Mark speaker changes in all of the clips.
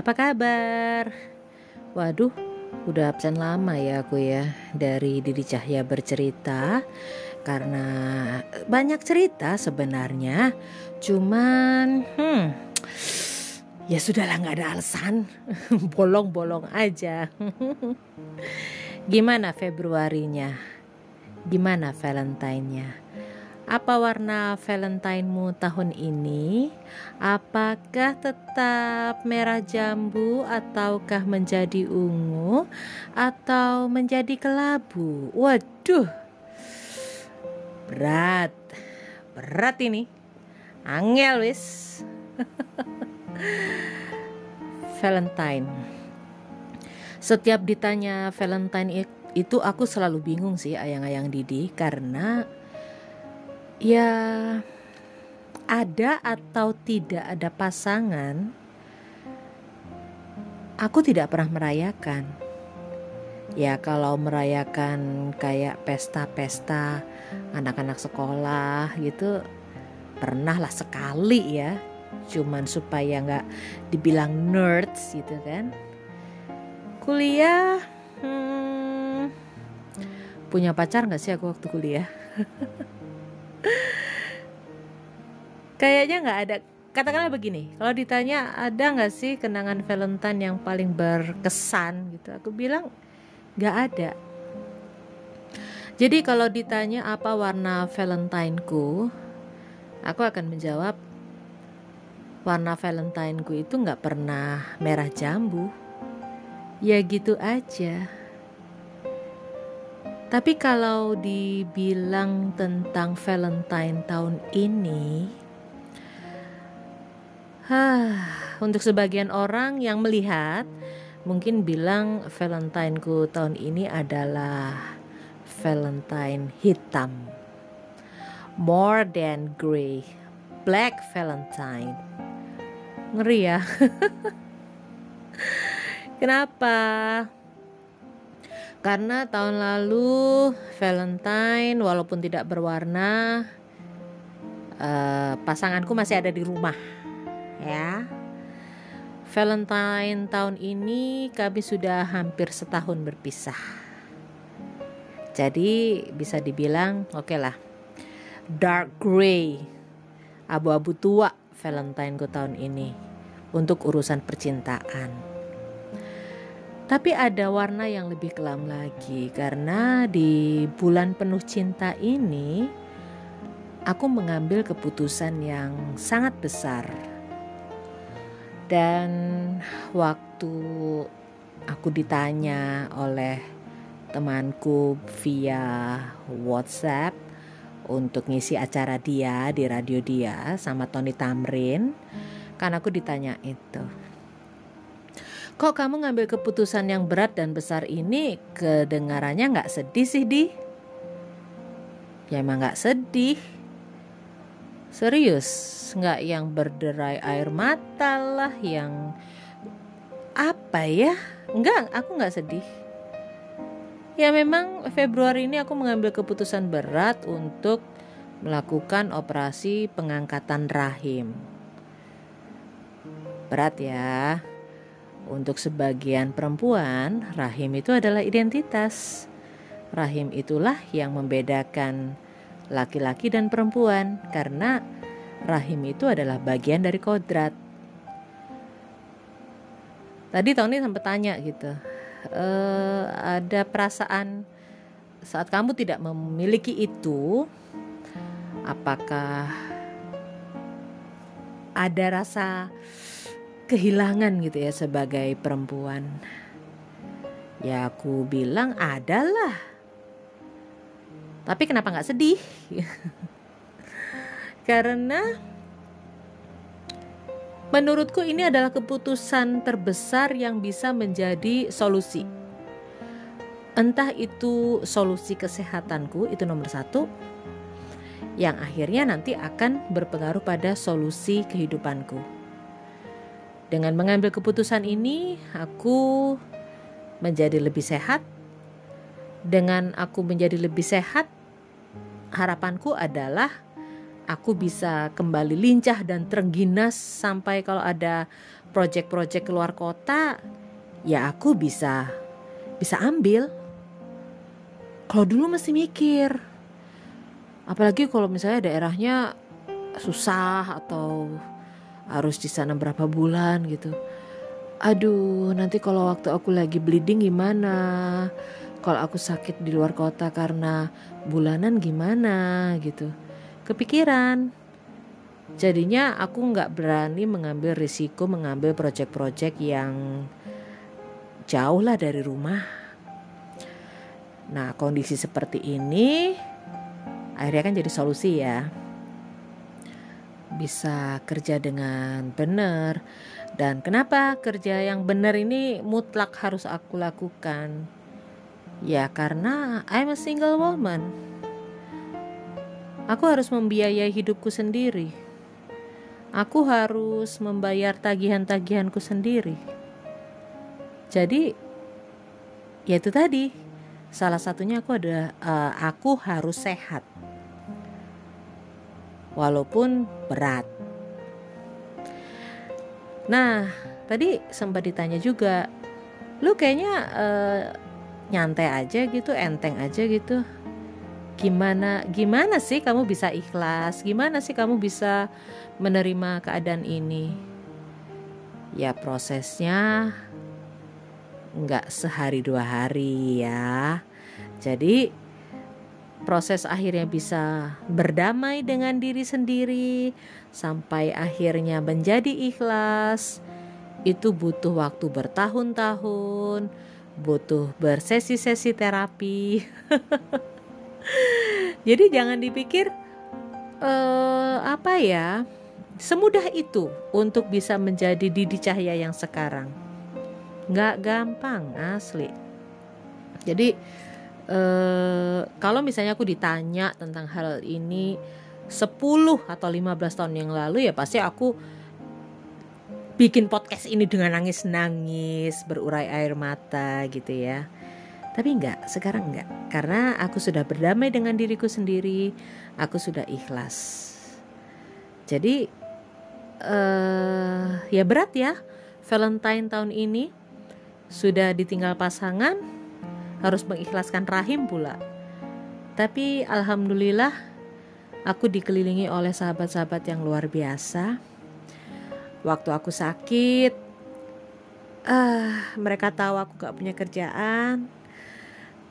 Speaker 1: apa kabar? Waduh, udah absen lama ya aku ya dari Didi Cahya bercerita karena banyak cerita sebenarnya. Cuman, hmm, ya sudahlah nggak ada alasan, bolong-bolong aja. Gimana Februarinya? Gimana Valentine-nya? Apa warna Valentine-mu tahun ini? Apakah tetap merah jambu ataukah menjadi ungu atau menjadi kelabu? Waduh. Berat. Berat ini. Angel wis. Valentine. Setiap ditanya Valentine itu aku selalu bingung sih ayang-ayang Didi karena ya ada atau tidak ada pasangan aku tidak pernah merayakan. Ya kalau merayakan kayak pesta-pesta anak-anak sekolah gitu pernah lah sekali ya. Cuman supaya nggak dibilang nerds gitu kan. Kuliah hmm, punya pacar nggak sih aku waktu kuliah kayaknya nggak ada. Katakanlah begini kalau ditanya ada nggak sih kenangan Valentine yang paling berkesan gitu? Aku bilang nggak ada. Jadi kalau ditanya apa warna Valentineku aku akan menjawab warna Valentineku itu nggak pernah merah jambu. Ya gitu aja tapi kalau dibilang tentang Valentine tahun ini, untuk sebagian orang yang melihat mungkin bilang Valentineku tahun ini adalah Valentine hitam. More than grey, black Valentine. Ngeri ya. Kenapa? Karena tahun lalu Valentine walaupun tidak berwarna uh, pasanganku masih ada di rumah ya. Valentine tahun ini kami sudah hampir setahun berpisah. Jadi bisa dibilang oke okay lah dark gray abu-abu tua Valentine ku tahun ini untuk urusan percintaan. Tapi ada warna yang lebih kelam lagi karena di bulan penuh cinta ini aku mengambil keputusan yang sangat besar. Dan waktu aku ditanya oleh temanku via WhatsApp untuk ngisi acara dia di radio dia sama Tony Tamrin, kan aku ditanya itu Kok kamu ngambil keputusan yang berat dan besar ini kedengarannya nggak sedih sih di? Ya emang nggak sedih. Serius, nggak yang berderai air mata lah, yang apa ya? Enggak, aku nggak sedih. Ya memang Februari ini aku mengambil keputusan berat untuk melakukan operasi pengangkatan rahim. Berat ya, untuk sebagian perempuan, rahim itu adalah identitas. Rahim itulah yang membedakan laki-laki dan perempuan, karena rahim itu adalah bagian dari kodrat. Tadi Tony sempat tanya gitu, e, ada perasaan saat kamu tidak memiliki itu, apakah ada rasa kehilangan gitu ya sebagai perempuan. Ya aku bilang adalah. Tapi kenapa nggak sedih? Karena menurutku ini adalah keputusan terbesar yang bisa menjadi solusi. Entah itu solusi kesehatanku itu nomor satu, yang akhirnya nanti akan berpengaruh pada solusi kehidupanku. Dengan mengambil keputusan ini, aku menjadi lebih sehat. Dengan aku menjadi lebih sehat, harapanku adalah aku bisa kembali lincah dan terengginas sampai kalau ada project-project keluar kota ya aku bisa bisa ambil kalau dulu mesti mikir apalagi kalau misalnya daerahnya susah atau harus di sana berapa bulan gitu. Aduh nanti kalau waktu aku lagi bleeding gimana? Kalau aku sakit di luar kota karena bulanan gimana gitu. Kepikiran. Jadinya aku nggak berani mengambil risiko mengambil proyek-proyek yang jauh lah dari rumah. Nah kondisi seperti ini akhirnya kan jadi solusi ya bisa kerja dengan benar dan kenapa kerja yang benar ini mutlak harus aku lakukan? Ya karena I'm a single woman. Aku harus membiayai hidupku sendiri. Aku harus membayar tagihan-tagihanku sendiri. Jadi ya itu tadi. Salah satunya aku ada uh, aku harus sehat. Walaupun berat Nah, tadi sempat ditanya juga, lu kayaknya uh, nyantai aja gitu, enteng aja gitu. Gimana gimana sih kamu bisa ikhlas? Gimana sih kamu bisa menerima keadaan ini? Ya prosesnya nggak sehari dua hari ya. Jadi proses akhirnya bisa berdamai dengan diri sendiri sampai akhirnya menjadi ikhlas itu butuh waktu bertahun-tahun, butuh bersesi-sesi terapi. Jadi jangan dipikir uh, apa ya, semudah itu untuk bisa menjadi Didi Cahya yang sekarang. Nggak gampang asli. Jadi Eh, kalau misalnya aku ditanya tentang hal ini 10 atau 15 tahun yang lalu ya pasti aku bikin podcast ini dengan nangis-nangis, berurai air mata gitu ya. Tapi enggak, sekarang enggak. Karena aku sudah berdamai dengan diriku sendiri, aku sudah ikhlas. Jadi uh, ya berat ya Valentine tahun ini sudah ditinggal pasangan harus mengikhlaskan rahim pula. Tapi alhamdulillah aku dikelilingi oleh sahabat-sahabat yang luar biasa. Waktu aku sakit, uh, mereka tahu aku gak punya kerjaan.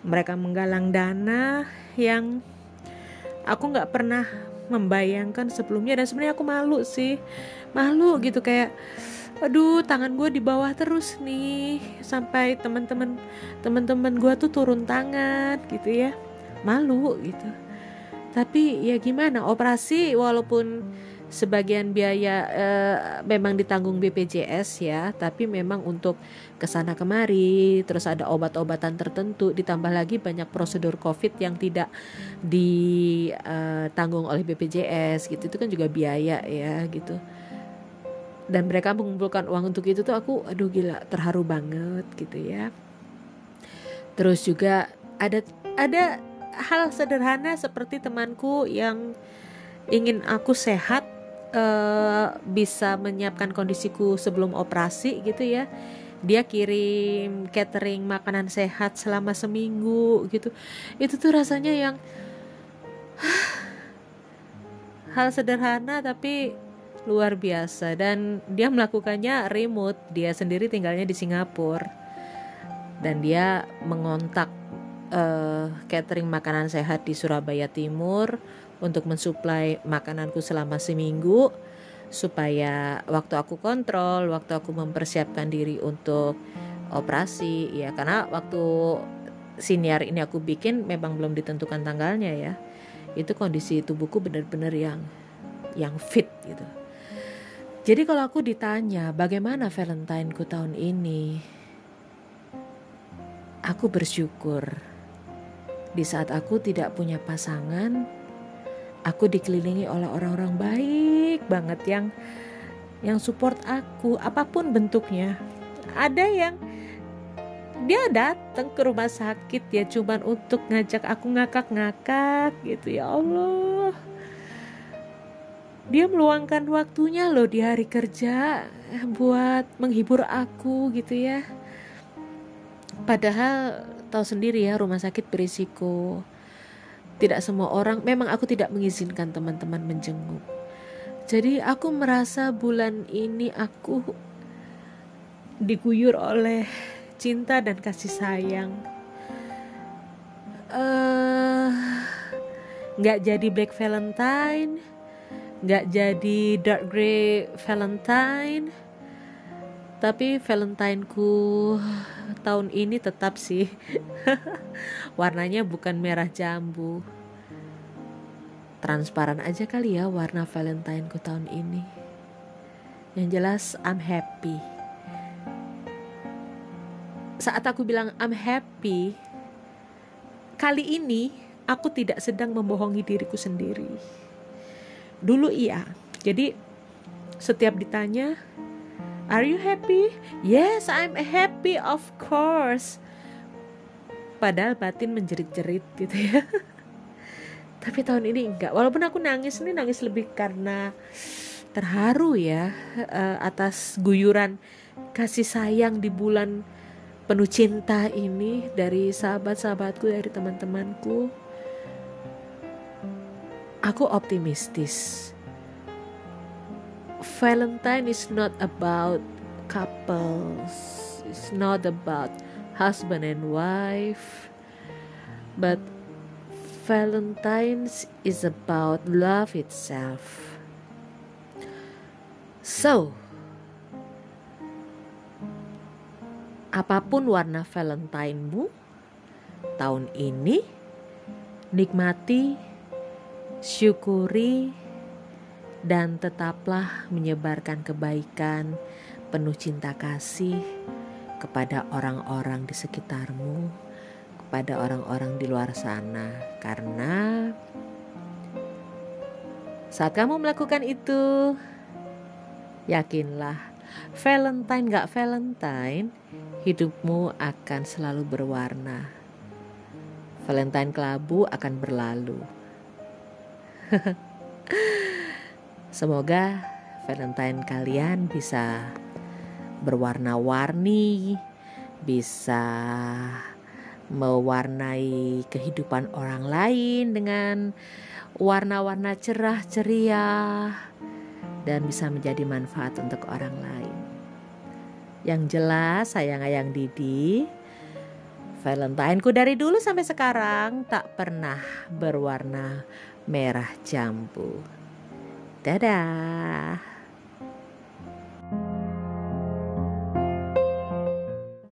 Speaker 1: Mereka menggalang dana yang aku gak pernah membayangkan sebelumnya dan sebenarnya aku malu sih malu gitu kayak aduh tangan gue di bawah terus nih. Sampai teman-teman teman-teman gue tuh turun tangan gitu ya. Malu gitu. Tapi ya gimana operasi walaupun sebagian biaya eh, memang ditanggung BPJS ya tapi memang untuk ke sana kemari terus ada obat-obatan tertentu ditambah lagi banyak prosedur COVID yang tidak ditanggung eh, oleh BPJS gitu. Itu kan juga biaya ya gitu dan mereka mengumpulkan uang untuk itu tuh aku aduh gila terharu banget gitu ya. Terus juga ada ada hal sederhana seperti temanku yang ingin aku sehat uh, bisa menyiapkan kondisiku sebelum operasi gitu ya. Dia kirim catering makanan sehat selama seminggu gitu. Itu tuh rasanya yang hal sederhana tapi luar biasa. Dan dia melakukannya remote. Dia sendiri tinggalnya di Singapura. Dan dia mengontak uh, catering makanan sehat di Surabaya Timur untuk mensuplai makananku selama seminggu supaya waktu aku kontrol waktu aku mempersiapkan diri untuk operasi ya. Karena waktu siniar ini aku bikin memang belum ditentukan tanggalnya ya. Itu kondisi tubuhku benar-benar yang yang fit gitu jadi kalau aku ditanya bagaimana Valentineku tahun ini, aku bersyukur. Di saat aku tidak punya pasangan, aku dikelilingi oleh orang-orang baik banget yang yang support aku apa pun bentuknya. Ada yang dia datang ke rumah sakit ya cuman untuk ngajak aku ngakak-ngakak gitu ya Allah dia meluangkan waktunya loh di hari kerja buat menghibur aku gitu ya. Padahal tahu sendiri ya rumah sakit berisiko. Tidak semua orang memang aku tidak mengizinkan teman-teman menjenguk. Jadi aku merasa bulan ini aku diguyur oleh cinta dan kasih sayang. Uh, nggak jadi Black Valentine nggak jadi dark grey Valentine. Tapi Valentineku tahun ini tetap sih. Warnanya bukan merah jambu. Transparan aja kali ya warna Valentineku tahun ini. Yang jelas I'm happy. Saat aku bilang I'm happy kali ini aku tidak sedang membohongi diriku sendiri Dulu iya. Jadi setiap ditanya, "Are you happy?" "Yes, I'm happy, of course." Padahal batin menjerit-jerit gitu ya. Tapi tahun ini enggak. Walaupun aku nangis ini nangis lebih karena terharu ya uh, atas guyuran kasih sayang di bulan penuh cinta ini dari sahabat-sahabatku dari teman-temanku aku optimistis. Valentine is not about couples, it's not about husband and wife, but Valentine's is about love itself. So, apa pun warna Valentine-mu tahun ini, nikmati syukuri dan tetaplah menyebarkan kebaikan penuh cinta kasih kepada orang-orang di sekitarmu, kepada orang-orang di luar sana, karena saat kamu melakukan itu, yakinlah, Valentine gak Valentine, hidupmu akan selalu berwarna. Valentine kelabu akan berlalu Semoga Valentine kalian bisa berwarna-warni, bisa mewarnai kehidupan orang lain dengan warna-warna cerah ceria dan bisa menjadi manfaat untuk orang lain. Yang jelas sayang ayang Didi, Valentineku dari dulu sampai sekarang tak pernah berwarna merah jambu. Dadah.